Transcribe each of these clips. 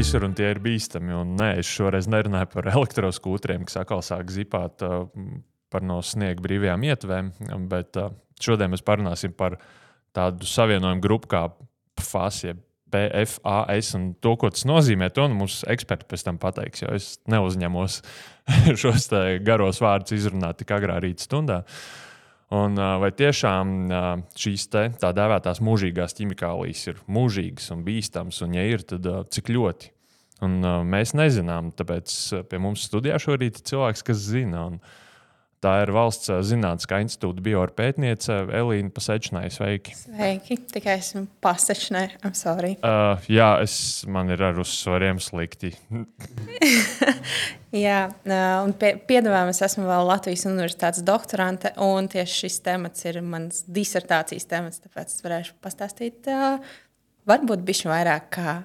visur un tie ir bīstami. Un, nē, es šoreiz nerunāju par elektroskūtriem, kas atkal sāk zipāt uh, par no sniega brīvajām ietvēm, bet uh, šodien mēs parunāsim par tādu savienojumu grupu kā PFAS, PFAS un to, ko tas nozīmē. To nu mums eksperti pēc tam pateiks, jo es neuzņemos šos garos vārdus izrunāt tik agrā rīta stundā. Un, vai tiešām šīs te, tā dēvētās mūžīgās ķimikālijas ir mūžīgas un bīstamas, un, ja ir, tad cik ļoti? Un, mēs nezinām, tāpēc pie mums studijā šorīt ir cilvēks, kas zina. Un, Tā ir valsts zinātniskā institūta bioorpētniece Elīna Pasečnai. Sveiki! Sveiki! Tikai esmu pasečnai, I'm sorry. Uh, jā, es, man ir ar uzsvariem slikti. jā, un pie, piedāvājumā es esmu vēl Latvijas Universitātes doktorante, un tieši šis temats ir mans disertācijas temats, tāpēc es varēšu pastāstīt varbūt bišķi vairāk kā.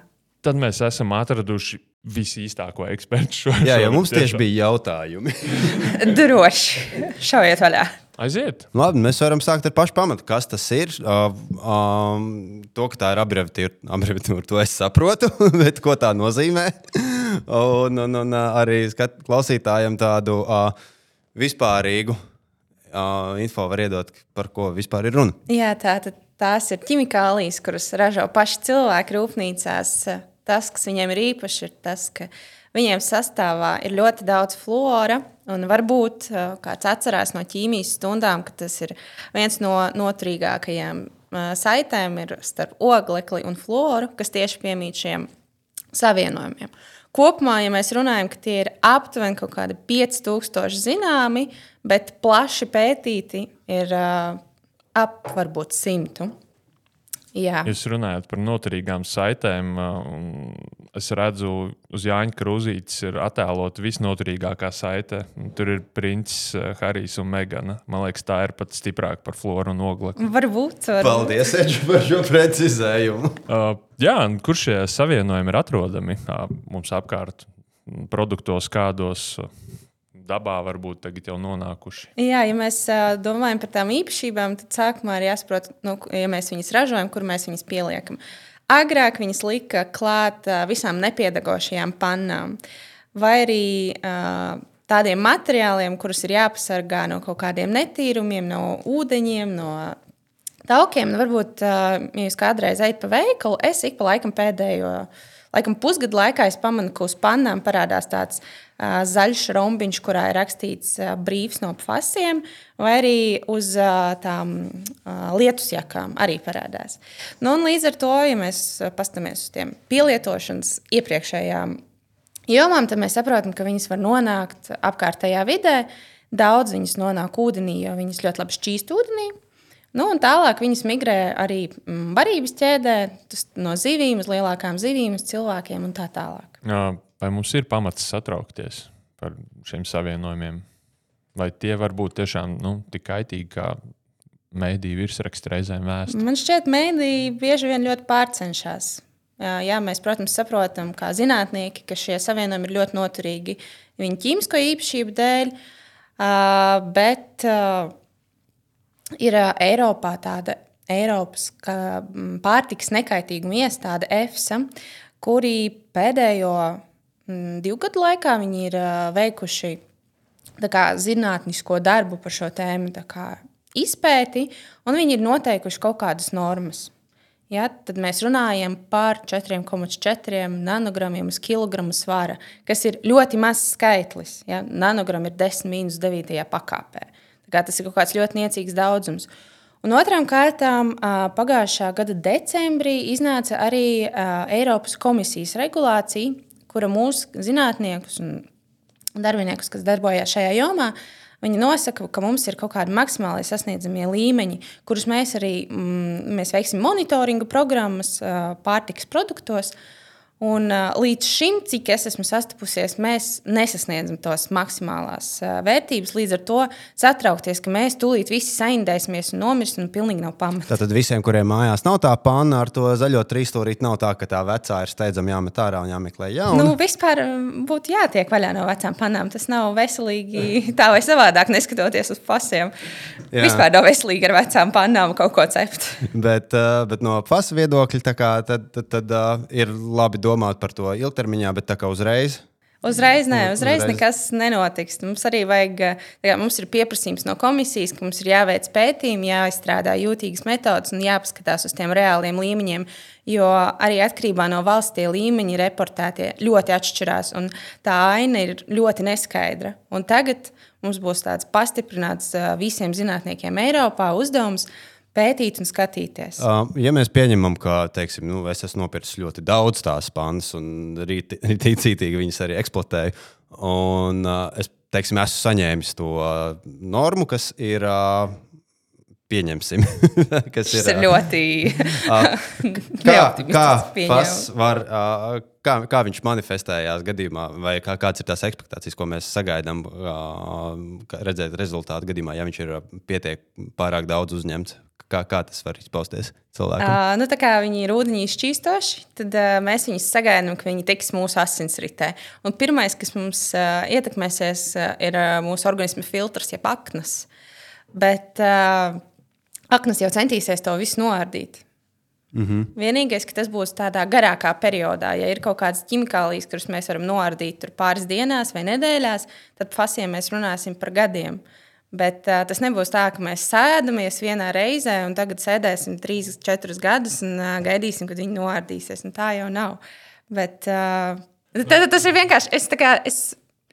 Tad mēs esam atraduši visīstāko ekspertu šo Jā, jau mums tieši bija jautājumi. Droši. Šaujiet vaļā. Aiziet. Nu, labi, mēs varam sākt ar pašu pamatu. Kas tas ir? Uh, um, to, ka tā ir abreviatūra, to es saprotu, bet ko tā nozīmē? un, un, un arī skat, klausītājiem tādu uh, vispārīgu uh, info var iedot, par ko vispār ir runa. Jā, tā, tā, tās ir ķimikālijas, kuras ražo paši cilvēki rūpnīcās tas, kas viņiem ir īpašs, ir tas, ka viņiem sastāvā ir ļoti daudz flora. Un varbūt kāds atcerās no ķīmijas stundām, ka tas ir viens no noturīgākajiem saitēm starp oglekli un floru, kas tieši piemīt šiem savienojumiem. Kopumā, ja mēs runājam, ka tie ir aptuveni kaut kādi 5000 zināmi, bet plaši pētīti ir uh, ap varbūt 100. Jā. Jūs runājat par noturīgām saitēm. Es redzu, uz Jāņa Krūzītes ir attēlota visnoturīgākā saite. Tur ir princis Harijs un Megana. Man liekas, tā ir pat stiprāka par floru un oglekli. Varbūt. varbūt. Paldies, Edž, par šo precizējumu. uh, jā, kur šie savienojumi ir atrodami uh, mums apkārt? Produktos kādos. Uh, dabā varbūt tagad jau nonākuši. Jā, ja mēs uh, domājam par tām īpašībām, tad sākumā ir jāsaprot, nu, ja mēs viņus ražojam, kur mēs viņus pieliekam. Agrāk viņas lika klāt visām nepiedagošajām pannām, vai arī tādiem materiāliem, kurus ir jāpasargā no kaut kādiem netīrumiem, no ūdeņiem, no taukiem. Nu, varbūt, ja jūs kādreiz ejat pa veikalu, es ik pa laikam pēdējo. Laikam pusgadu laikā es pamanu, ka uz pannām parādās tāds uh, zaļš rombiņš, kurā ir rakstīts brīvs no fasiem, vai arī uz tām lietusjakām arī parādās. Nu, līdz ar to, ja mēs paskatāmies uz tiem pielietošanas iepriekšējām jomām, tad mēs saprotam, ka viņas var nonākt apkārtējā vidē. Daudz viņas nonāk ūdenī, jo viņas ļoti labi šķīst ūdenī. Nu, tālāk viņas migrē arī barības ķēdē, no zivīm uz lielākām zivīm, uz cilvēkiem un tā tālāk. Vai mums ir pamats satraukties par šiem savienojumiem? Vai tie var būt tiešām nu, tik kaitīgi, kā mēdīju virsrakstu reizēm vēsta? Man šķiet, mēdīji bieži vien ļoti pārcenšas. Jā, mēs, protams, saprotam, kā zinātnieki, ka šie savienojumi ir ļoti noturīgi viņu ķīmisko īpašību dēļ, bet ir Eiropā tāda Eiropas pārtikas nekaitīguma iestāde EFSA, kuri pēdējo divu gadu laikā ir veikuši kā, zinātnisko darbu par šo tēmu, kā, izpēti, un viņi ir noteikuši kaut kādas normas. Ja, tad mēs runājam par 4,4 nanogramiem uz kilogramu svara, kas ir ļoti mazs skaitlis. Ja? Nanogram ir 10 minus 9 pakāpē. Tas ir kaut kāds ļoti niecīgs daudzums. Un otrām kārtām, pagājušā gada decembrī iznāca arī Eiropas komisijas regulācija, kura mūsu zinātniekus un darbiniekus, kas darbojas šajā jomā, viņi nosaka, ka mums ir kaut kādi maksimāli sasniedzamie līmeņi, kurus mēs arī mm, mēs veiksim monitoringu programmas pārtikas produktos. Un, uh, līdz šim, cik es esmu sastapusies, mēs nesasniedzam tos maksimālās uh, vērtības. Līdz ar to satraukties, ka mēs tūlīt visi saindēsimies un nomirsim, nu, pilnīgi nav pamata. Tātad visiem, kuriem mājās nav tā panna ar to zaļo trīsstūrīti, nav tā, ka tā vecā ir steidzami jāmet ārā un jāmeklē jauna. Nu, vispār būtu jātiek vaļā no vecām pannām. Tas nav veselīgi tā vai savādāk, neskatoties uz pasiem. Jā. Vispār nav veselīgi ar vecām pannām kaut ko cept. bet, uh, bet no pasu viedokļa, tad, tad, tad uh, ir labi domāt par to ilgtermiņā, bet tā kā uzreiz. Uzreiz, nē, uzreiz, Uzreiz. nekas nenotiks. Mums arī vajag, kā mums ir pieprasījums no komisijas, ka mums ir jāveic pētījumi, jāizstrādā jūtīgas metodas un jāpaskatās uz tiem reāliem līmeņiem. Jo arī atkarībā no valsts tie līmeņi reportētie ļoti atšķirās, un tā aina ir ļoti neskaidra. Un tagad mums būs tāds pastiprināts visiem zinātniekiem Eiropā uzdevums pētīt un skatīties. Ja mēs pieņemam, ka teiksim, nu, es esmu nopircis ļoti daudz tās pandas un rītīcīgi viņas arī eksploatēju, un es teiksim, esmu saņēmis to normu, kas ir. Pieņemsim, kas ir, ir ļoti kā, kā, var, kā, kā viņš manifestējās gadījumā, vai kā, kādas ir tās expectācijas, ko mēs sagaidām redzēt rezultātu gadījumā, ja viņš ir pietiek pārāk daudz uzņemts. Kā, kā tas var izpausties cilvēkam? Uh, nu, tā kā viņi ir ūdeņi šķīstoši, tad uh, mēs viņus sagaidām, ka viņi tiks mūsu asinsritē. Un pirmais, kas mums uh, ietekmēsies, uh, ir uh, mūsu organisma filtrs, jeb aknas. Bet uh, aknas jau centīsies to visu noardīt. Mm -hmm. Vienīgais, ka tas būs tādā garākā periodā, ja ir kaut kādas ķimikālijas, kuras mēs varam noardīt pāris dienās vai nedēļās, tad fasiem mēs runāsim par gadiem. Bet uh, tas nebūs tā, ka mēs sēdamies vienā reizē un tagad sēdēsim trīs, četrus gadus un uh, gaidīsim, kad viņi noārdīsies. Un tā jau nav. Bet uh, tad, tas ir vienkārši. Es, kā, es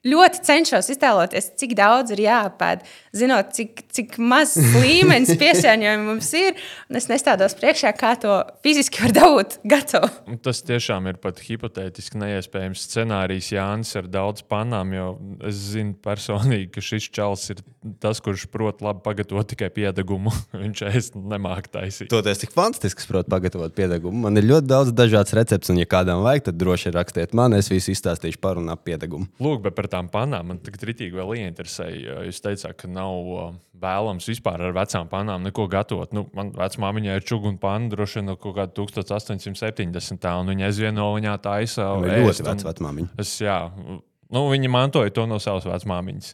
ļoti cenšos iztēloties, cik daudz ir jāapēd, zinot, cik, cik mazs līmenis piesārņojuma mums ir. Un es nestādos priekšā, kā to fiziski var dabūt gatavu. Un Tas tiešām ir pat hipotētiski neiespējams scenārijs Jānis ar daudz panām, jo es zinu personīgi, ka šis čels ir tas, kurš prot labi pagatavot tikai piedegumu. Viņš ēst nemāk taisīt. Toties tik fantastisks, protams, pagatavot piedegumu. Man ir ļoti daudz dažādas receptes, un, ja kādam vajag, tad droši rakstiet man, es visu izstāstīšu par un ap piedegumu. Lūk, bet par tām panām man tagad rītīgi vēl ieinteresēja. Jūs teicāt, ka nav uh, vēlams vispār ar vecām panām neko gatavot. Nu, man vecmāmiņai ir čūska un panna droši vien no kaut kāda 1870. un viņa aizvien no viņā taisa. Vai ēst, ļoti vecs vecmāmiņa. Es, jā, nu, viņi mantoja to no savas vecmāmiņas.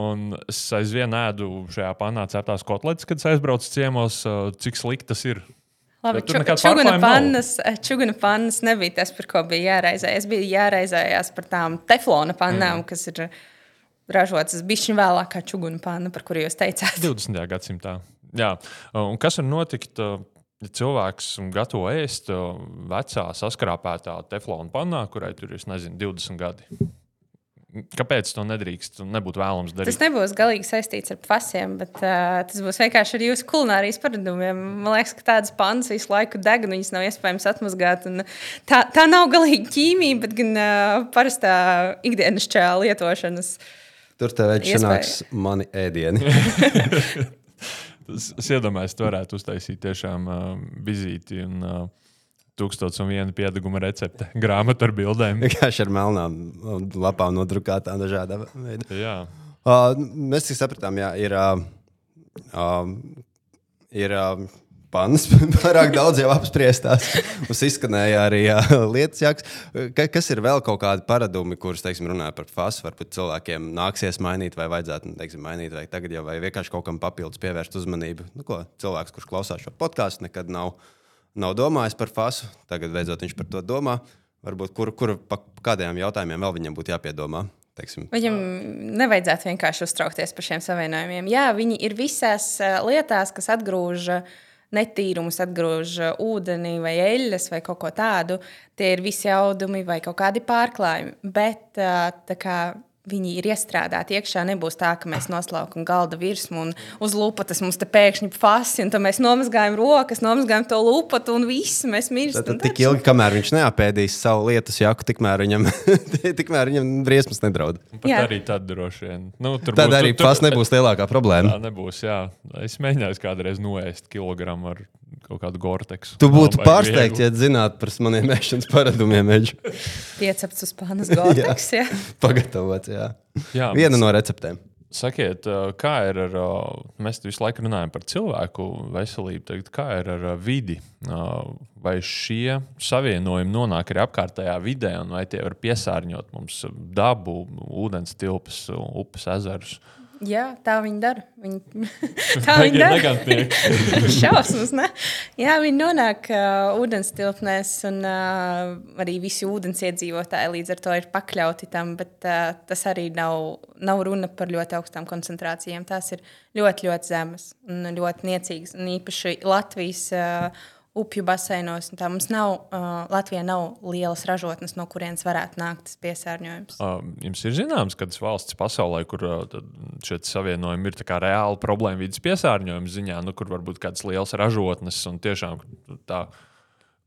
Un es aizvien ēdu šajā panā ceptās kotletes, kad aizbraucu ciemos, uh, cik slikti tas ir. Labi, čuguna, nav. pannas, eh, čuguna pannas nebija tas, par ko bija jāraizējas. Bija jāraizējās par tām teflona pannām, mm. kas ir ražotas bišķiņu vēlāk kā čuguna panna, par kuru jūs teicāt. 20. gadsimtā. Jā. Un kas var notikt, uh, ja cilvēks gatavo ēst uh, vecā saskrāpētā teflona pannā, kurai tur ir, nezinu, 20 gadi? Kāpēc to nedrīkst un nebūtu vēlams darīt? Tas nebūs galīgi saistīts ar fasiem, bet uh, tas būs vienkārši ar jūsu kulinārijas paradumiem. Man liekas, ka tādas pannas visu laiku deg, un viņas nav iespējams atmazgāt. Tā, tā nav galīgi ķīmija, bet gan uh, parastā ikdienas čēla lietošanas. Tur tev Iespēja. sanāks mani ēdieni. Es, iedomājos, ka varētu uztaisīt tiešām uh, vizīti un uh, tūkstoš un viena piedaguma recepte, grāmatu ar bildēm. Vienkārši ar melnām lapām nodrukātām dažādā veidā. Jā. Uh, mēs tik sapratām, jā, ir, uh, uh, ir uh, pannas pārāk daudz jau apspriestās. Mums izskanēja arī uh, lietas, jāks. Ka, kas ir vēl kaut kādi paradumi, kurus, teiksim, runāja par fasu, varbūt cilvēkiem nāksies mainīt, vai vajadzētu, teiksim, mainīt, vai tagad jau, vai vienkārši kaut kam papildus pievērst uzmanību. Nu, ko, cilvēks, kurš klausās šo podkāstu, nekad nav, nav domājis par fasu, tagad beidzot viņš par to domā. Varbūt kur, kur pa kādiem jautājumiem vēl viņam būtu jāpiedomā. Teiksim, Viņam nevajadzētu vienkārši uztraukties par šiem savienojumiem. Jā, viņi ir visās ā, lietās, kas atgrūž ā, netīrumus, atgrūž ā, ūdeni vai eļļas vai kaut ko tādu. Tie ir visi audumi vai kaut kādi pārklājumi. Bet tā kā viņi ir iestrādāti iekšā, nebūs tā, ka mēs noslaukam galda virsmu un uz lupatas mums te pēkšņi fasi, un tad mēs nomazgājam rokas, nomazgājam to lupatu un viss mēs mirstam. Tad, tad tik ilgi, kamēr viņš neapēdīs savu lietas jaku, tikmēr viņam, tikmēr viņam briesmas nedraud. Pat Jā. arī tad droši vien. Nu, tur Tad būs- arī tas nebūs lielākā problēma. Tā nebūs. Jā. Es mēģināju kādreiz noēst kilogramu ar kaut kādu gorteksu. Tu būtu pārsteigts, ja zinātu par maniem ēšanas paradumiem. Piecepts uz pānas gorteks. jā. Pagatavots, jā. Jā, Viena no receptēm. Sakiet, kā ir ar, mēs visu laiku runājam par cilvēku veselību, tagad kā ir ar vidi? Vai šie savienojumi nonāk arī apkārtējā vidē, un vai tie var piesārņot mums dabu, ūdens tilpes, upes, ezerus? Jā, tā viņi dara. Viņi... tā viņi dara. Šausmas, ne? Jā, viņi nonāk uh, ūdens tilpnēs, un uh, arī visi ūdens iedzīvotāji līdz ar to ir pakļauti tam. Bet uh, tas arī nav, nav runa par ļoti augstām koncentrācijām. Tās ir ļoti, ļoti zemas un ļoti niecīgas. Un īpaši Latvijas. Uh, upju baseinos. Tā mums nav, uh, Latvijā nav lielas ražotnes, no kurienes varētu nākt tas piesārņojums. Uh, jums ir zināms, kādas valsts pasaulē, kur uh, šie savienojumi ir reāli problēma vidas piesārņojuma ziņā, nu, kur varbūt kādas lielas ražotnes un tiešām tā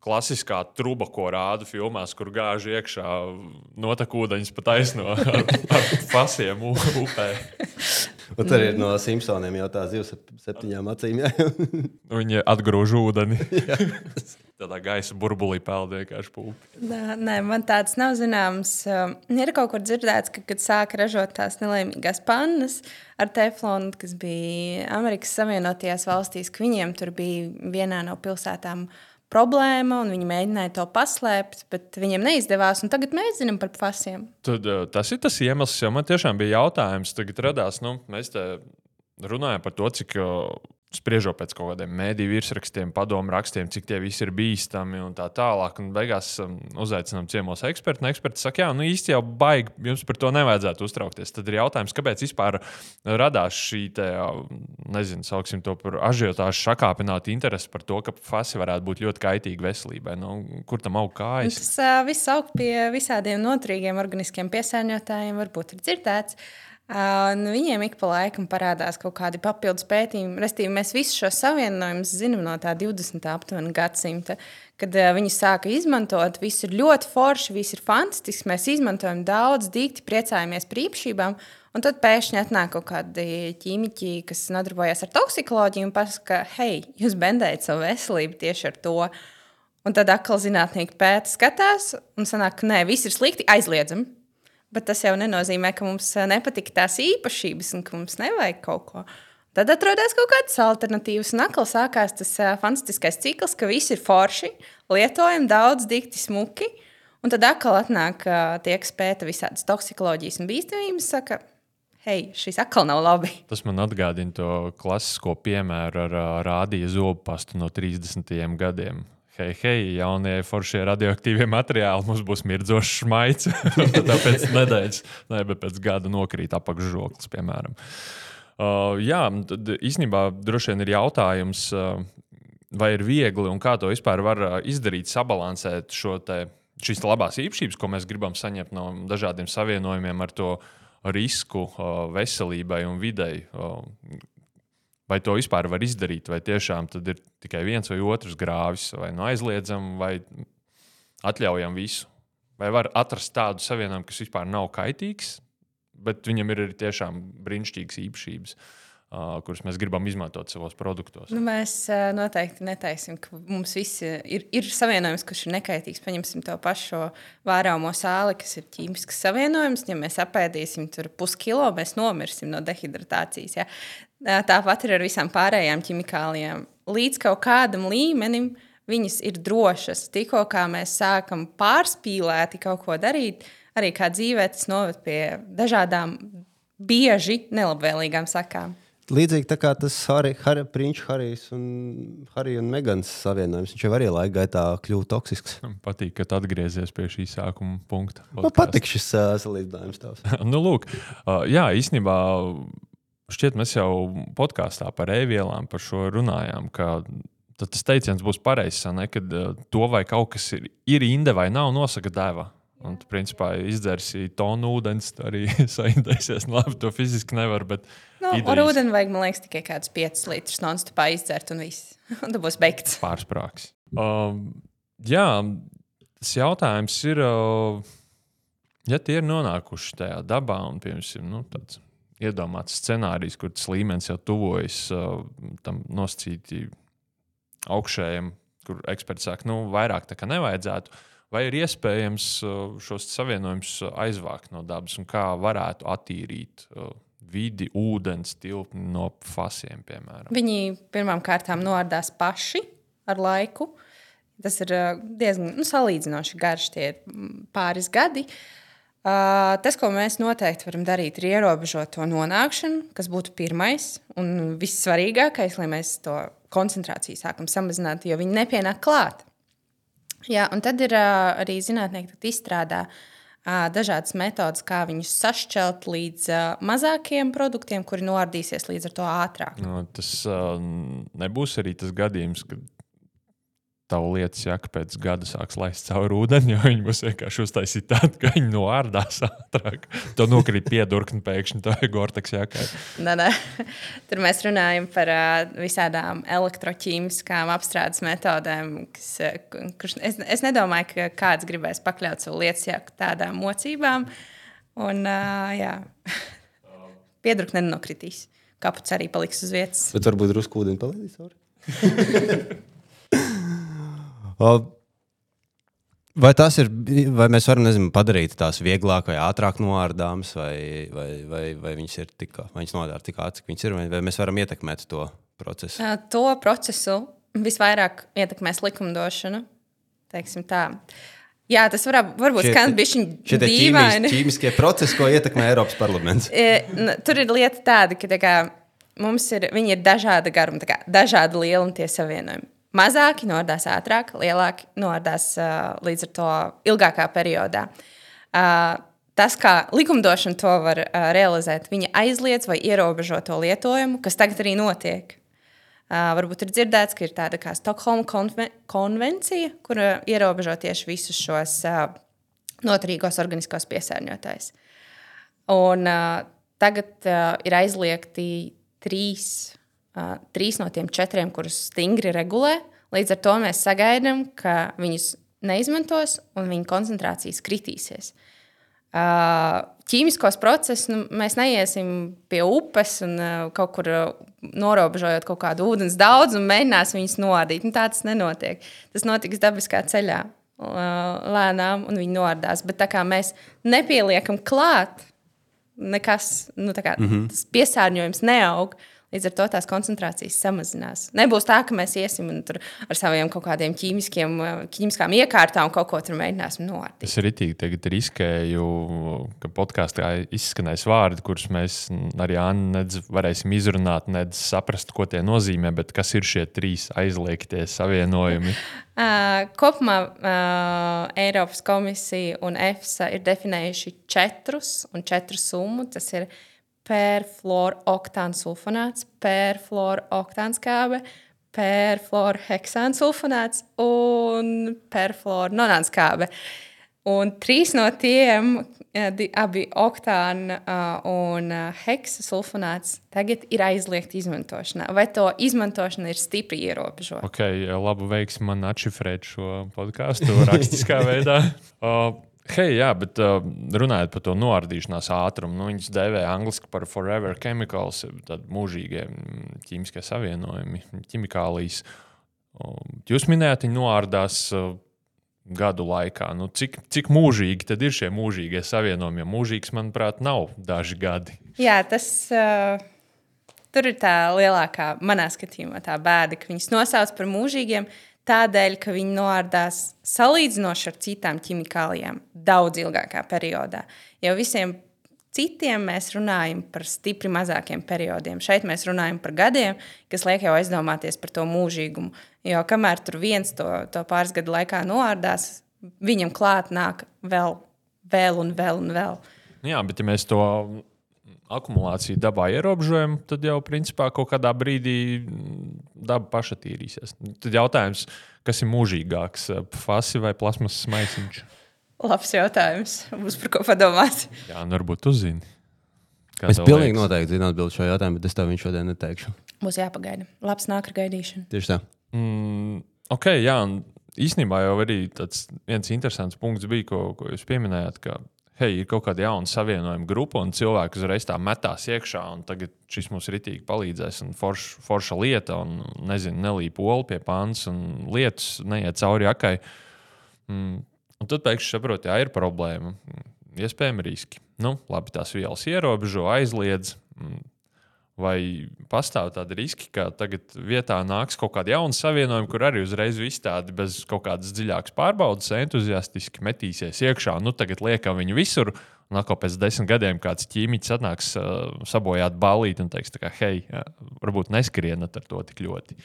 klasiskā truba, ko rāda filmās, kur gāž iekšā notek ūdeņus pa taisno ar, ar fasiem upē. Un tur ir no Simpsoniem jau tā zivs ar septiņām acīm. Viņi atgrūž ūdeni. Tādā gaisa burbulī peld vienkārši pūpi. Nē, nē, man tāds nav zināms. Um, ir kaut kur dzirdēts, ka, kad sāka ražot tās nelaimīgās pannas ar teflonu, kas bija Amerikas Savienotajās valstīs, ka viņiem tur bija vienā no pilsētām uh, problēma, un viņi mēģināja to paslēpt, bet viņiem neizdevās. Tagad mēs zinām par fasiem. Tad, uh, tas ir tas iemesls, jo man tiešām bija jautājums, tagad radās, nu, mēs te runājam par to, cik uh, spriežot pēc kaut kādiem mēdīju virsrakstiem, padomu rakstiem, cik tie visi ir bīstami un tā tālāk. Un beigās um, uzaicinām ciemos ekspertu. Un eksperts saka, jā, nu īsti jau baigi, jums par to nevajadzētu uztraukties. Tad ir jautājums, kāpēc vispār radās šī, te, nezinu, sauksim to par ažiotāžu sakāpinātu interesi par to, ka fasi varētu būt ļoti kaitīgi veselībai. Nu, kur tam aug kājas? Tas uh, viss aug pie visādiem noturīgiem organiskiem piesārņotājiem, varbūt ir dzirdēts. Uh, nu, viņiem ik pa laikam parādās kaut kādi papildus pētījumi. Restīvi, mēs visus šos savienojumus zinām no tā 20. aptuveni gadsimta, kad viņi sāka izmantot. Viss ir ļoti forši, viss ir fantastisks. Mēs izmantojam daudz, dikti priecājamies par īpašībām. Un tad pēkšņi atnāk kaut kādi ķīmiķi, kas nodarbojas ar toksikoloģiju un pasaka, hei, jūs bendējat savu veselību tieši ar to. Un tad atkal zinātnieki pēta, skatās un sanāk, ka nē, viss ir slikti, aizliedzam. Bet tas jau nenozīmē, ka mums eh, nepatīk tās īpašības un ka mums nevajag kaut ko. Tad atrodas kaut kādas alternatīvas, un atkal sākās tas uh, fantastiskais cikls, ka viss ir forši, lietojam daudz, dikti smuki. Un tad atkal atnāk uh, tie, kas pēta visādas toksikoloģijas un bīstamības, saka, hei, šis atkal nav labi. Tas man atgādina to klasisko piemēru ar uh, rādīju zobu pastu no 30. gadiem hei, hei, jaunie foršie radioaktīvie materiāli, mums būs mirdzošs maigs. Tāpēc nedēļas, ne, bet pēc gada nokrīt apakšžoklis, piemēram. Uh, jā, tad īstenībā droši vien ir jautājums, uh, vai ir viegli un kā to vispār var uh, izdarīt, sabalansēt šo te, šīs labās īpašības, ko mēs gribam saņemt no dažādiem savienojumiem ar to risku uh, veselībai un videi. Uh, Vai to vispār var izdarīt, vai tiešām ir tikai viens vai otrs grāvis, vai nu aizliedzam, vai atļaujam visu. Vai var atrast tādu savienojumu, kas vispār nav kaitīgs, bet viņam ir arī tiešām brīnišķīgas īpašības. Uh, kuras mēs gribam izmantot savos produktos. Nu, mēs noteikti neteiksim, ka mums visi ir, ir savienojums, kurš ir nekaitīgs. Paņemsim to pašu vērāmo sāli, kas ir ķīmisks savienojums. Ja mēs apēdīsim puskilo, mēs nomirsim no dehidratācijas. Ja? Tāpat ir ar visām pārējām ķimikālijām. Līdz kaut kādam līmenim viņas ir drošas. Tikko mēs sākam pārspīlēti kaut ko darīt, arī kā dzīvē, tas noved pie dažādām, bieži nelabvēlīgām sakām. Līdzīgi tā kā tas Harry, Harry, Prinčs Harijs un, Harry un Megans savienojums. Viņš jau arī laika gaitā kļuva toksisks. Man patīk, ka tu atgriezies pie šī sākuma punkta. Man patīk šis uh, salīdzinājums tavs. nu, lūk, uh, jā, īstenībā Šķiet, mēs jau podkāstā par e-vielām par šo runājām. Tad tas teiciens būs pareizs, kad to vai kaut kas ir, ir inde vai nav, nosaka deva. Un, tu, principā, izdzersi tonu ūdens, arī saindēsies. Nu, labi, to fiziski nevar. Bet nu, idejas... ar ūdeni vajag, man liekas, tikai kādus 5 litrus non-stopā izdzert, un viss. un tas būs beigts. Pārsprāgs. Uh, jā, tas jautājums ir, uh, ja tie ir nonākuši tajā dabā un, piemēram, nu, tāds iedomāts scenārijs, kur tas līmenis jau tuvojas uh, tam nosacīti augšējiem, kur eksperts saka, nu, vairāk tā kā nevajadzētu. Vai ir iespējams uh, šos savienojumus aizvākt no dabas un kā varētu attīrīt uh, vidi, ūdens tilpni no fasiem, piemēram? Viņi pirmām kārtām noardās paši ar laiku. Tas ir uh, diezgan nu, salīdzinoši garš, tie ir pāris gadi. Uh, tas, ko mēs noteikti varam darīt, ir ierobežot to nonākšanu, kas būtu pirmais un vissvarīgākais, lai mēs to koncentrāciju sākam samazināt, jo viņi nepienāk klāt. Jā, un tad ir arī zinātnieki, kas izstrādā dažādas metodes, kā viņus sašķelt līdz mazākiem produktiem, kuri noardīsies līdz ar to ātrāk. No, tas uh, nebūs arī tas gadījums, kad tavu lietas jaka pēc gada sāks laist cauri ūdeni, jo viņi būs vienkārši uztaisīti tādi, ka viņi noārdās ātrāk. To nokrīt piedurkni pēkšņi, tā ir Gorteks jākai. Nē, nē. Tur mēs runājam par uh, visādām elektroķīmiskām apstrādes metodēm. Kas, kurš, es, es nedomāju, ka kāds gribēs pakļaut savu lietas jaku tādām mocībām. Un, uh, jā, piedurkni nenokritīs. Kaputs arī paliks uz vietas. Bet varbūt drusku ūdeni palaidīs cauri. Vai tas ir, vai mēs varam nezinu, padarīt tās vieglāk vai ātrāk noārdāmas, vai, vai, vai, vai viņas ir tik, vai viņas nodara tik ātri, cik viņas ir, vai, mēs varam ietekmēt to procesu? To procesu visvairāk ietekmēs likumdošana. teiksim tā. Jā, tas var, varbūt Šie- skan Šie te dīvaini. ķīmis- ķīmiskie procesi, ko ietekmē Eiropas parlaments. E, Tur ir lieta tāda, ka tā kā, mums ir, viņi ir dažāda garuma, dažāda lieluma tie savienojumi. Mazāki nordās ātrāk, lielāki nordās uh, līdz ar to ilgākā periodā. Uh, tas, kā likumdošana to var uh, realizēt, viņa aizliedz vai ierobežo to lietojumu, kas tagad arī notiek. Uh, varbūt ir dzirdēts, ka ir tāda kā Stokholma konve konvencija, kur uh, ierobežo tieši visus šos uh, noturīgos organiskos piesārņotājus. Un, uh, tagad uh, ir aizliegti trīs, uh, trīs no tiem četriem, kurus stingri regulē. Līdz ar to mēs sagaidām, ka viņus neizmantos un viņu koncentrācijas kritīsies. Uh, ķīmiskos procesus nu, mēs neiesim pie upes un uh, kaut kur uh, norobežojot kaut kādu ūdens daudzumu, mēģināsim viņus noardīt. Nu, tā tas nenotiek. Tas notiks dabiskā ceļā, uh, lēnām, un viņi noardās. Bet tā kā mēs nepieliekam klāt, nekas, nu, kā, mm -hmm. piesārņojums neaug. Līdz ar to tās koncentrācijas samazinās. Nebūs tā, ka mēs iesim un ar saviem kaut kādiem ķīmiskiem, uh, ķīmiskām iekārtām kaut ko tur mēģināsim noardīt. Es arī tagad riskēju, ka podkāstā izskanēs vārdi, kurus mēs arī nedz varēsim izrunāt, nedz saprast, ko tie nozīmē, bet kas ir šie trīs aizliegtie savienojumi. Uh, kopumā uh, Eiropas komisija un EFSA ir definējuši četrus un četru summu. Tas ir perfluoroktāns sulfonāts, perfluoroktāns kābe, perfluorheksāns sulfonāts un perfluoronāns kābe. Un trīs no tiem, eh, abi oktāna un heksa sulfonāts, tagad ir aizliegti izmantošanā. Vai to izmantošana ir stipri ierobežota? Ok, labu veiksmu man atšifrēt šo podkāstu rakstiskā veidā. Uh, Hei, jā, bet uh, runājot par to noardīšanās ātrumu, nu, viņas dēvē angļuiski par forever chemicals, tad mūžīgie mm, ķīmiskie savienojumi, ķimikālijas. Jūs minējāt, viņi noārdās uh, gadu laikā. Nu, cik, cik mūžīgi tad ir šie mūžīgie savienojumi? Jo mūžīgs, manuprāt, nav daži gadi. Jā, tas uh, tur ir tā lielākā, manā skatījumā, tā bēda, ka viņas nosauc par mūžīgiem. Tādēļ, ka viņi noārdās salīdzinoši ar citām ķimikālijām daudz ilgākā periodā. Jo visiem citiem mēs runājam par stipri mazākiem periodiem. Šeit mēs runājam par gadiem, kas liek jau aizdomāties par to mūžīgumu. Jo kamēr tur viens to, to pāris gadu laikā noārdās, viņam klāt nāk vēl, vēl un vēl un vēl. Nu Jā, bet ja mēs to akumulāciju dabā ierobežojam, tad jau principā kaut kādā brīdī mm, daba paša tīrīsies. Tad jautājums, kas ir mūžīgāks, fasi vai plasmas maisiņš? Labs jautājums. Būs par ko padomāt. Jā, nu varbūt tu zini. Kā Es pilnīgi liekas? noteikti zinu atbildēt šo jautājumu, bet es tev viņu šodien neteikšu. Būs jāpagaida. Labs nāk ar gaidīšanu. Tieši tā. Mm, ok, jā, un īstenībā jau arī tāds viens interesants punkts bija, ko, ko jūs pieminējāt, ka hei, ir kaut kāda jauna savienojuma grupa, un cilvēki uzreiz tā metās iekšā, un tagad šis mums ritīgi palīdzēs, un forš, forša lieta, un nezinu, nelīp olu pie pāns, un lietas neiet cauri akai. Mm, un tad pēkšņi saprot, jā, ir problēma. Mm, Iespējami riski. Nu, labi, tās vielas ierobežo, aizliedz. Mm, Vai pastāv tādi riski, ka tagad vietā nāks kaut kāda jauna savienojuma, kur arī uzreiz viss tādi bez kaut kādas dziļākas pārbaudas, entuziastiski metīsies iekšā. Nu, tagad liekam viņu visur, un atkal pēc desmit gadiem kāds ķīmijs atnāks uh, sabojāt balīti un teiks, ka, hei, jā, varbūt neskrienat ar to tik ļoti.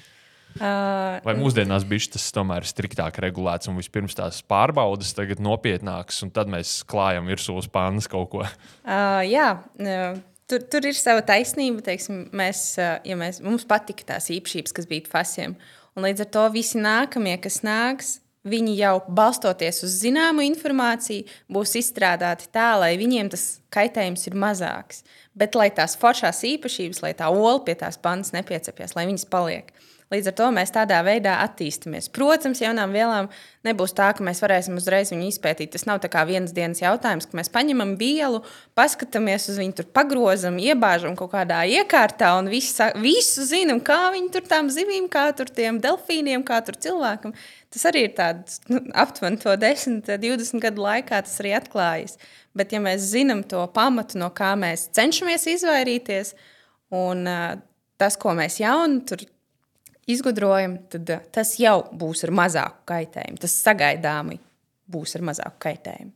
Uh, Vai mūsdienās bija tas tomēr striktāk regulēts, un vispirms tās pārbaudas tagad nopietnākas, un tad mēs klājam virsū uz pānas kaut ko? Uh, jā, uh, tur, tur ir sava taisnība. Teiksim, mēs, ja mēs, mums patika tās īpašības, kas bija fasiem. Un līdz ar to visi nākamie, kas nāks, viņi jau balstoties uz zināmu informāciju, būs izstrādāti tā, lai viņiem tas kaitējums ir mazāks. Bet lai tās foršās īpašības, lai tā ola pie tās pannas nepiecepjas, lai viņas paliek. Līdz ar to mēs tādā veidā attīstāmies. Protams, jaunām vielām nebūs tā, ka mēs varēsim uzreiz viņu izpētīt. Tas nav kā vienas dienas jautājums, ka mēs paņemam vielu, paskatāmies uz viņu, tur pagrozam, iebāžam kaut kādā iekārtā un visu, visu zinām, kā viņi tur tām zivīm, kā tur tiem delfīniem, kā tur cilvēkam. Tas arī ir tāds nu, aptuveni to 10, 20 gadu laikā tas arī atklājas. Bet, ja mēs zinām to pamatu, no kā mēs cenšamies izvairīties, un uh, tas, ko mēs jaunu tur izgudrojam, tad uh, tas jau būs ar mazāku kaitējumu. Tas sagaidāmi būs ar mazāku kaitējumu.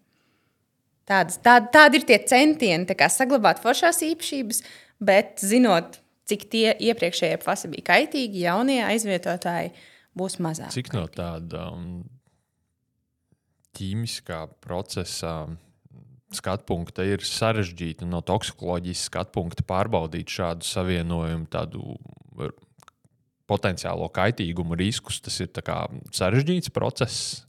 Tādas, tād, tādi ir tie centieni saglabāt foršās īpašības, bet zinot, cik tie iepriekšējie fasi bija kaitīgi, jaunie aizvietotāji būs mazāk. Cik no tāda um, ķīmiskā procesa skatu punkta ir sarežģīti no toksikoloģijas skatu punkta pārbaudīt šādu savienojumu, tādu potenciālo kaitīgumu riskus. Tas ir sarežģīts process.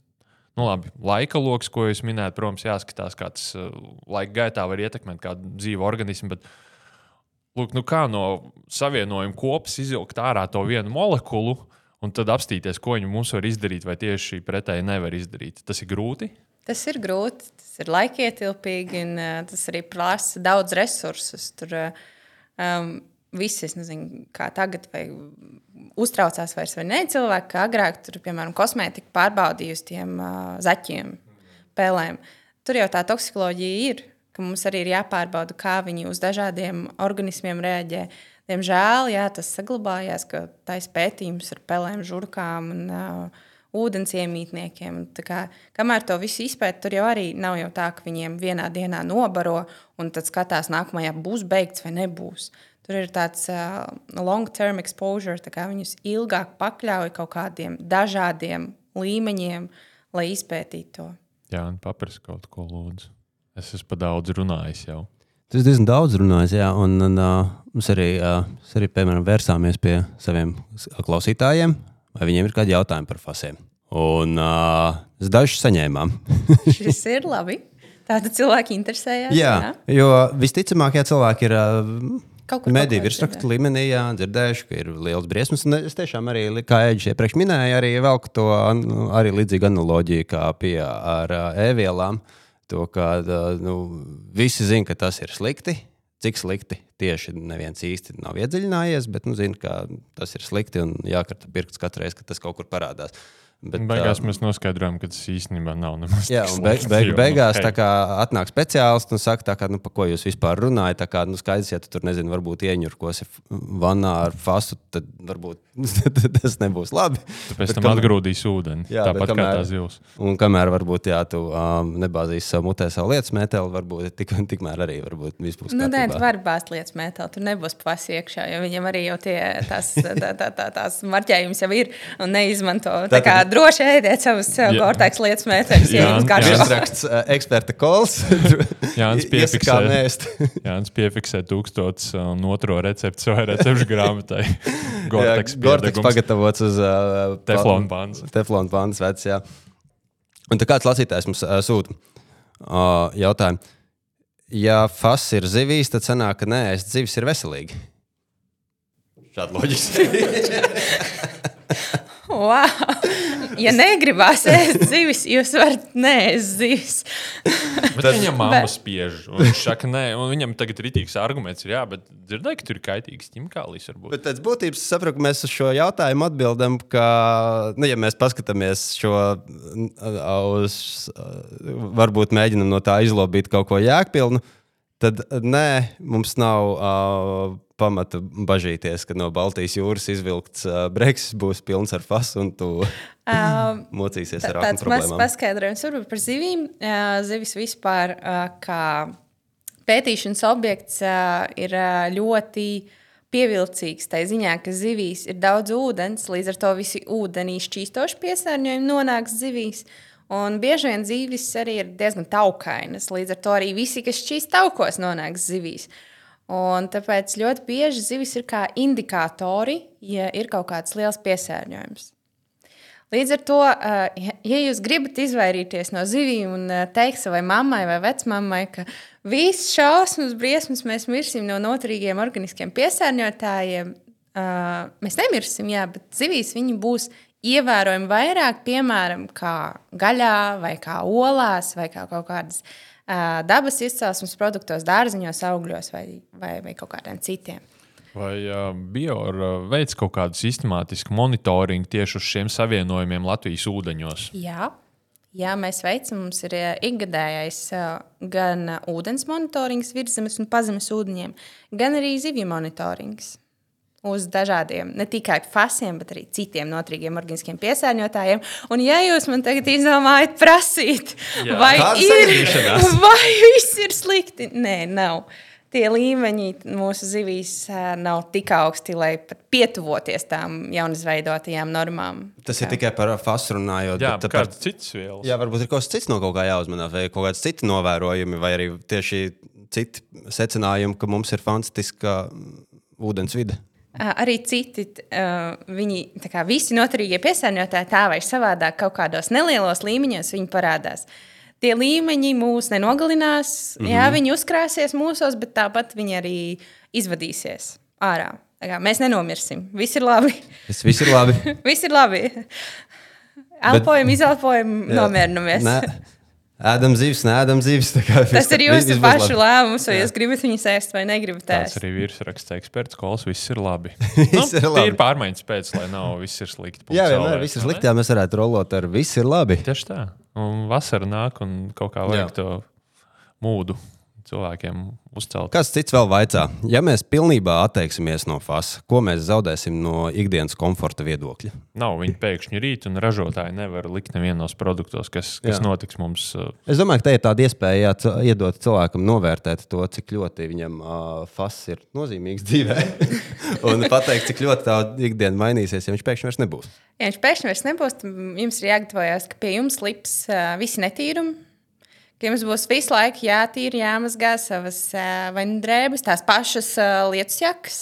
Nu, labi, laika lokus, ko jūs minējāt, protams, jāskatās, kā tas uh, laika gaitā var ietekmēt kādu dzīvu organismu. Bet, lūk, nu kā no savienojuma kopas izvilkt ārā to vienu molekulu un tad apstīties, ko viņi mums var izdarīt, vai tieši pretēji nevar izdarīt. Tas ir grūti. Tas ir grūti, tas ir laikietilpīgi, un uh, tas arī prasa daudz resursus. Tur uh, um, visi, es nezinu, kā tagad, vai uztraucās vairs vai ne cilvēki, kā agrāk, tur, piemēram, kosmētika pārbaudīja uz tiem uh, zaķiem, pēlēm. Tur jau tā toksikoloģija ir, ka mums arī ir jāpārbauda, kā viņi uz dažādiem organismiem reaģē. Diemžēl jā, tas saglabājās, ka taisa pētījums ar pelēm, žurkām un uh, ūdens iemītniekiem. Kā, kamēr to visu izpēta, tur jau arī nav jau tā, ka viņiem vienā dienā nobaro un tad skatās, nākamajā būs beigts vai nebūs. Tur ir tāds uh, long-term exposure, kā viņus ilgāk pakļauj kaut kādiem dažādiem līmeņiem, lai izpētītu to. Jā, un paprast kaut ko lūdzu. Es esmu pa daudz runājis jau. Tas diezgan daudz runājis, jā, un, un uh, mums arī, uh, arī, piemēram, vērsāmies pie saviem klausītājiem, vai viņiem ir kādi jautājumi par fasēm. Un uh, dažus saņēmām. Šis ir labi. Tāda cilvēki interesējas. Jā, jā, jo visticamāk, ja cilvēki ir. Uh, Mediju virsrakstu līmenī jā, dzirdējuši, ka ir liels briesmas. Un es tiešām arī, kā Eģis iepriekš minēja, arī velku to arī līdzīgu analoģiju kā pie ar e-vielām. To, ka nu, visi zina, ka tas ir slikti. Cik slikti tieši neviens īsti nav iedziļinājies, bet nu, zina, ka tas ir slikti un jākarta pirksts katru reizi, kad tas kaut kur parādās. Uh, Bet, beigās uh, mēs noskaidrojām, ka tas īstenībā nav nemaz jā, tāds. Beig, beig, beigās okay. kā, atnāk speciālists un saka, kā, nu, par ko jūs vispār runājat. Tā kā nu, skaidrs, ja tu tur nezini, varbūt ieņurkosi vannā ar fasu, tad varbūt tas nebūs labi. Tu pēc tam kamēr... atgrūdīs ūdeni. Jā, tāpat kamēr, kā tā zivs. Un kamēr varbūt jā, tu um, nebāzīsi savu mutē savu lietas meteli, varbūt tik, tikmēr arī varbūt viss būs. Nu, nē, tu vari bāzt lietas meteli, tur nebūs pasi iekšā, jo viņam arī jau tie tās, tā, tā, tā, tās marķējums jau ir un neizmanto. Tā kā droši ēdiet savus gortāks lietas mētājus, ja jums garšo. Ieraksts uh, eksperta kols. Jānis piefiksē, Jānis piefiksē tūkstots un otro receptu savai recepšu grāmatai. Gortaks, Gortaks pagatavots uz uh, teflona pāns. Teflona pāns vecs, jā. Un tā kāds lasītājs mums uh, sūta uh, jautājumu. Ja fas ir zivīs, tad sanāk, ka nē, es zivis ir veselīgi. Šāda loģika. Wow. Ja negribās ēst zivis, jūs varat neēst zivis. bet viņam mamma spiež. Viņš saka, nē, un viņam tagad ir rītīgs arguments. Ir, jā, bet dzirdēju, ka tur ir kaitīgs ķimikālis. Bet pēc būtības saprotu, ka mēs uz šo jautājumu atbildam, ka, nu, ja mēs paskatāmies šo uz, varbūt mēģinam no tā izlobīt kaut ko jēgpilnu. tad nē, mums nav uh, pamata bažīties, ka no Baltijas jūras izvilkts uh, breksis būs pilns ar fasu un tu Um, mocīsies ar Tāds aknu problēmām. paskaidrojums varbūt par zivīm. Ā, Zivis vispār ā, kā pētīšanas objekts ā, ir ā, ļoti pievilcīgs. Tā ziņā, ka zivīs ir daudz ūdens, līdz ar to visi ūdenī šķīstoši piesārņojumi nonāks zivīs. Un bieži vien zīves arī ir diezgan taukainas. Līdz ar to arī visi, kas šķīst taukos, nonāks zivīs. Un tāpēc ļoti bieži zivis ir kā indikātori, ja ir kaut kāds liels piesārņojums. Līdz ar to, uh, ja jūs gribat izvairīties no zivīm un uh, teikt savai mammai vai vecmāmai, ka viss šausmas, briesmas mēs mirsim no noturīgiem organiskiem piesārņotājiem, uh, mēs nemirsim, jā, bet zivīs viņi būs ievērojami vairāk, piemēram, kā gaļā, vai kā olās, vai kā kaut kādas dabas izcelsmes produktos, dārziņos, augļos vai, vai, vai kaut kādiem citiem. Vai uh, Biora veids kaut kādu sistemātisku monitoringu tieši uz šiem savienojumiem Latvijas ūdeņos? Jā. Jā, mēs veicam, mums ir ikgadējais gan ūdens monitorings virsmas un pazemes ūdeņiem, gan arī zivju monitorings uz dažādiem, ne tikai fasiem, bet arī citiem noturīgiem organiskiem piesārņotājiem. Un, ja jūs man tagad izdomājat prasīt, Jā. vai, ir, vai viss ir slikti, nē, nav. Tie līmeņi mūsu zivīs nav tik augsti, lai pat pietuvoties tām jaunizveidotajām normām. Tas ir tikai par fasu runājot. Jā, bet par cits vielas. Jā, varbūt ir kaut kas cits no kaut kā jāuzmanās, vai kaut kāds cits novērojumi, vai arī tieši citi secinājumi, ka mums ir fantastiska mm, ūdens vide. Arī citi, viņi, kā visi noturīgie piesārņotāji, tā vai savādāk, kaut kādos nelielos līmeņos viņi parādās. Tie līmeņi mūs nenogalinās, mm -hmm. jā, viņi uzkrāsies mūsos, bet tāpat viņi arī izvadīsies ārā. Kā Mēs nenomirsim. Viss ir labi. Tas viss ir labi. Viss ir labi. Elpojam, izelpojam, Jā. nomierinamies. Ēdam zivs, nē, ēdam zivs. tā kā Tas ir jūsu pašu lēmums, vai jūs gribat viņus ēst vai negribat Tas ēst. arī virsraksts eksperts, kols, viss ir labi. Viss ir labi. Ir pārmaiņas pēc, lai nav viss ir slikti. Jā, Punkts vienmēr viss ir slikti. Jā, mēs varētu rolot ar viss ir labi. Tieši tā. Un vasara nāk un kaut kā vajag Jā. to mūdu cilvēkiem uzcelt. Kas cits vēl vaicā? Ja mēs pilnībā atteiksimies no fasa, ko mēs zaudēsim no ikdienas komforta viedokļa? Nav viņi pēkšņi rīt, un ražotāji nevar likt nevienos produktos, kas, kas Jā. notiks mums. uh, Es domāju, ka te ir tāda iespēja jā, iedot cilvēkam novērtēt to, cik ļoti viņam uh, fas ir nozīmīgs dzīvē. un pateikt, cik ļoti tā ikdiena mainīsies, ja viņš pēkšņi vairs nebūs. Ja viņš pēkšņi vairs nebūs, tad jums ir jāgatavojas, ka pie jums lips uh, visi netīrumi. Ka jums būs visu laiku jātīra, jāmazgā savas uh, vai nu drēbes, tās pašas uh, lietus jakas.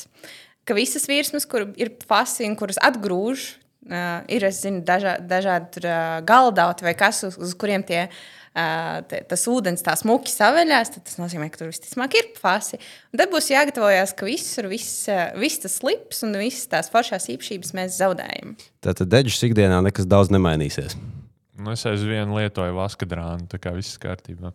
Ka visas virsmas, kur ir fasi un kuras atgrūž, uh, ir es zinu, dažā, dažādi tur, galdauti vai kas, uz, uz kuriem tie. Uh, te- tas ūdens, tā smuki saveļās, tad tas nozīmē, ka tur visticamāk ir fasi. Un tad būs jāgatavojas, ka viss, uh, viss tas slips un visas tās foršās īpašības mēs zaudējam. Tātad deģis ikdienā nekas daudz nemainīsies. Nu, es aizvien lietoju vaskadrānu, tā kā viss kārtībā.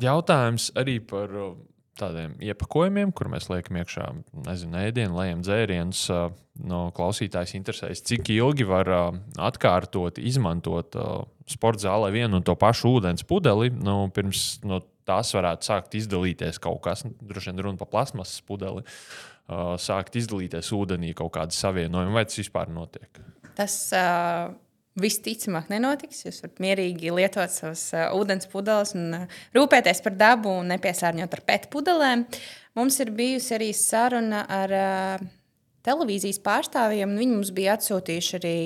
Jautājums arī par uh, tādiem iepakojumiem, kur mēs liekam iekšā, nezinu, ēdienu, lejam dzērienus. uh, No klausītājs interesēs, cik ilgi var uh, atkārtot, izmantot sporta zālē vienu un to pašu ūdens pudeli. Nu, pirms no tās varētu sākt izdalīties kaut kas, nu, droši vien runa par plasmasas pudeli, sākt izdalīties ūdenī kaut kāda savienojuma, vai tas vispār notiek. Tas uh, visticamāk nenotiks. Jūs varat mierīgi lietot savus uh, ūdens pudeles un uh, rūpēties par dabu un nepiesārņot ar pētu pudelēm. Mums ir bijusi arī saruna ar uh, televīzijas pārstāvjiem. Viņi mums bija atsūtījuši arī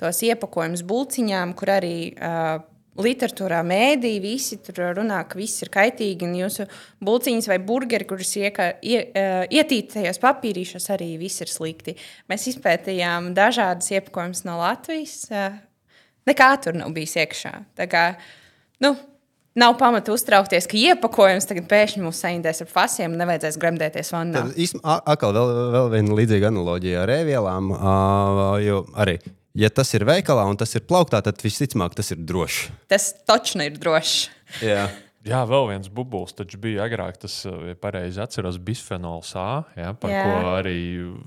tos iepakojumus bulciņām, kur arī. Uh, Literatūrā mēdī visi tur runā, ka viss ir kaitīgi, un jūsu buļciņas vai burgeri, kurus ieka, ie, uh, ietīt tajos papīrīšos, arī viss ir slikti. Mēs izpētījām dažādas iepakojumus no Latvijas. Uh, nekā tur nav bijis iekšā. Tā kā, nu, nav pamata uztraukties, ka iepakojums tagad pēkšņi mūs saindēs ar fasiem un nevajadzēs gremdēties vannā. Īstenībā atkal vēl, vēl viena līdzīga analoģija ar ēvielām. Jo arī, ja tas ir veikalā un tas ir plauktā, tad visticamāk tas ir droši. Tas taču ir drošs. Jā. Jā, vēl viens bubulis, taču bija agrāk, tas, ja pareizi atceros, bisfenols A, jā, par Jā. ko arī,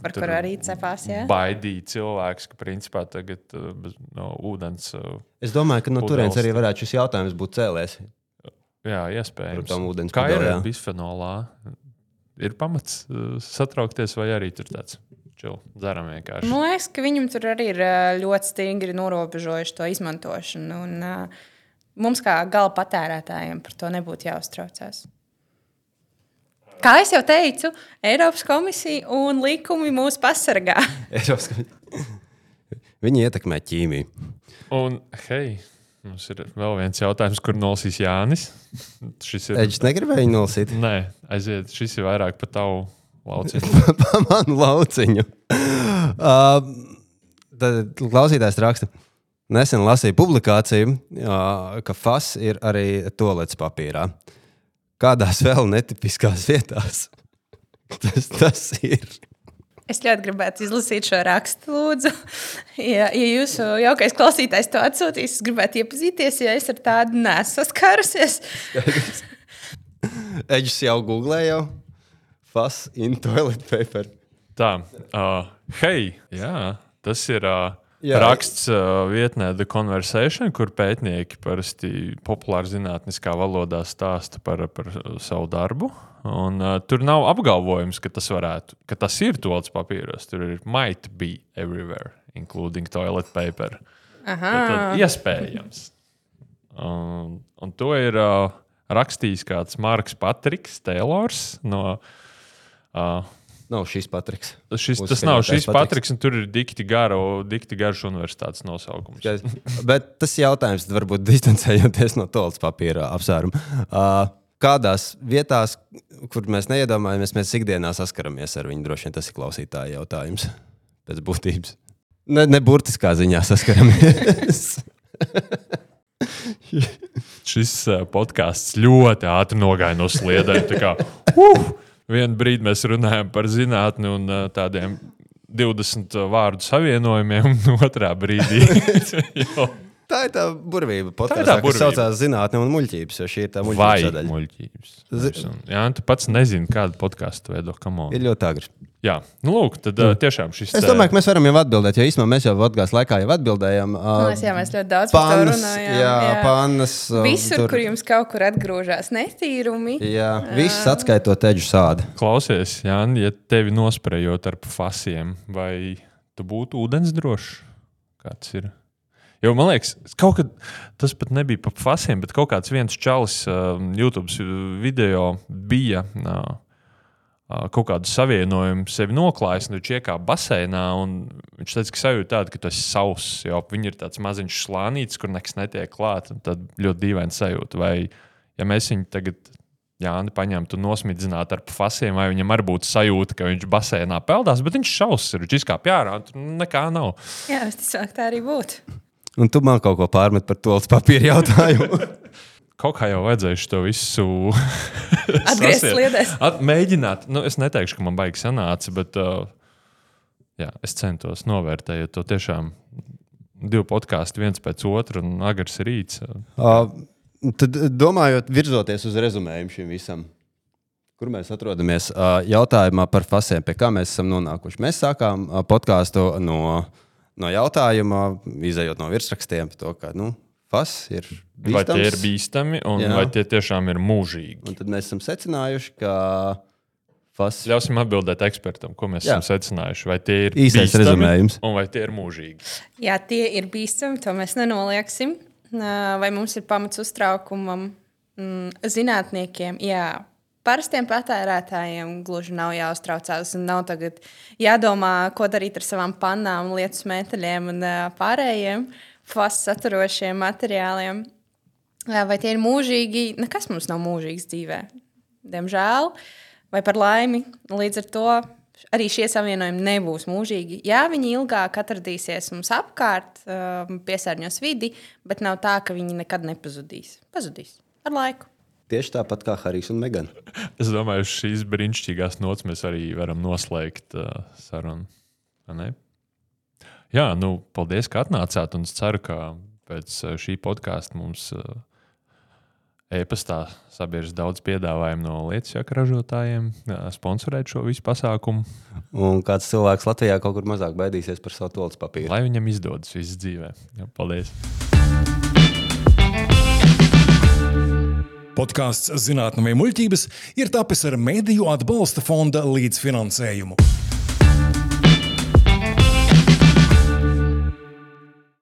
Par tur arī cepās, jā. baidīja cilvēks, ka principā tagad uh, bez, no ūdens. uh, Es domāju, ka no turienes arī varētu šis jautājums būt cēlēs. Jā, iespējams. Kā ir pudelēm. ar bisfenolā? Ir pamats uh, satraukties, vai arī tur tāds čil, dzeram vienkārši. Man liekas, ka viņam tur arī ir ļoti stingri norobežojuši to izmantošanu. Un, ā, mums, kā gala patērētājiem, par to nebūtu jāuztraucās. Kā jau teicu, Eiropas komisija un likumi mūs pasargā. Eiropas Komisija. Viņi ietekmē ķīmiju. Un, hei, mums ir vēl viens jautājums, kur nolasīs Jānis. Šis ir. Eģis negribēja viņu nolasīt. Nē, aiziet, šis ir vairāk par tavu lauciņu. pa manu lauciņu. Uh, tad klausītājs raksta. Nesen lasīju publikāciju, ka FAS ir arī toaletes papīrā. Kādās vēl netipiskās vietās tas, tas ir? Es ļoti gribētu izlasīt šo rakstu, lūdzu. Ja, ja jūsu jaukais klausītājs to atsūtīs, es gribētu iepazīties, ja es ar tādu nesu saskārusies. Eģis jau googlēja, jau FAS in toilet paper. Tā, uh, hei, jā, tas ir. Uh, Jā. Raksts uh, vietnē The Conversation, kur pētnieki parasti populāri zinātniskā valodā stāsta par, par savu darbu. Un, uh, tur nav apgalvojums, ka tas, varētu, ka tas ir toals papīros. Tur ir might be everywhere, including toilet paper. Aha, Tad iespējams. Un, un to ir uh, rakstījis kāds Marks Patriks Taylors no. Uh, Nav šis Patriks. Šis, Mūsu tas nav šis Patriks. Patriks, un tur ir dikti, garo, dikti garš universitātes nosaukums. Bet tas jautājums varbūt distancējoties no toaletes papīra apsvēruma. Uh, kādās vietās, kur mēs neiedomājamies, mēs ikdienā saskaramies ar viņu, droši vien tas ir klausītāja jautājums pēc būtības. Ne, ne burtiskā ziņā saskaramies. Šis podkāsts ļoti ātri nogāja no sliedēm. Uh, Vienu brīdi mēs runājam par zinātni un tādiem 20 vārdu savienojumiem, un otrā brīdī tā ir tā burvība. Tā ir tā burvība. saucās zinātne un muļķības, jo šī ir tā vai muļķības sadaļa. muļķības. Zi- Jā, tu pats nezini, kādu podkāstu veido. come on. Ir ļoti agri. Jā, nu, lūk, tad uh, tiešām šis. Es domāju, ka mēs varam jau atbildēt, jo īstenībā mēs jau podkāstu laikā jau atbildējām. Uh, Mēs, jā, mēs ļoti daudz par to Pannas, runājām. jā, pannas. uh, Visur, tur- kur jums kaut kur atgrūžās netīrumi, Jā, viss atskaitot teģu sādi. Klausies, Jānis, ja tevi nosprejot ar fasiem, vai tu būtu ūdens drošs? Kāds ir? Jo man liekas, kaut kad tas pat nebija par fasiem, bet kaut kāds viens čalis uh, YouTube video bija. Uh, Kaut kādu savienojumu sevi noklājis, nu, viņš iekāpa baseinā. un Viņš teica, ka sajūta tāda, ka tas ir sauss, jo viņi ir tāds maziņš slānītis, kur nekas netiek klāts. Tad ļoti dīvaini sajūta. Vai, ja mēs viņu tagad Jāni paņemtu un nosmidzinātu ar fasiem, vai viņam arī būtu sajūta, ka viņš basēnā peldās, bet viņš šausmas ir, viņš izkāpa ārā, un tur nekā nav. jā, domāju, tā arī būtu. Un tu man kaut ko pārmet par to papīra jautājumu. Kaut kā jau vajadzēja to visu Atgriezt sasiet. sliedēs. At, mēģināt, nu, es neteikšu, ka man baigi sanāca, bet uh, jā, es centos novērtēt to tiešām divu podkāstu viens pēc otra, un agrs rīts. Uh, tad, domājot, virzoties uz rezumējumu šim visam, kur mēs atrodamies uh, jautājumā par fasēm, pie kā mēs esam nonākuši. Mēs sākām uh, podkāstu no, no jautājuma, izējot no virsrakstiem, par to, ka nu, fas ir bīstams. Vai tie ir bīstami, un Jā. Vai tie tiešām ir mūžīgi? Un tad mēs esam secinājuši, ka fas Ļausim atbildēt ekspertam, ko mēs Jā. Esam secinājuši. Vai tie ir bīstami, rezumējums. un vai tie ir mūžīgi? Jā, tie ir bīstami, to mēs nenolieksim. Vai mums ir pamats uztraukumam? Mm, Zinātniekiem, jā. Parastiem patērētājiem gluži nav jāuztraucās. un Nav tagad jādomā, ko darīt ar savām pannām, lietu metāļiem un pārējiem fast saturošiem materiāliem. Vai tie ir mūžīgi? Nekas mums nav mūžīgs dzīvē. Diemžēl, vai par laimi, līdz ar to arī šie savienojumi nebūs mūžīgi. Jā, viņi ilgāk atradīsies mums apkārt, piesārņos vidi, bet nav tā, ka viņi nekad nepazudīs. Pazudīs ar laiku. tieši tāpat kā Harijs un Megana. Es domāju, šīs brīnišķīgās nots mēs arī varam noslēgt uh, sarunu. Jā, nu, paldies, ka atnācāt. Un es ceru, ka pēc uh, šī podkāsta mums uh, e-pastā sabiedrīs daudz piedāvājumu no lietas jaka ražotājiem, sponsorēt šo visu pasākumu, Un kāds cilvēks Latvijā kaut kur mazāk baidīsies par savu toaletes papīru. lai viņam izdodas viss dzīvē. Jā, paldies! Podkāsts Zinātnē, muļķības ir tapis ar Mēdīju atbalsta fonda līdzfinansējumu.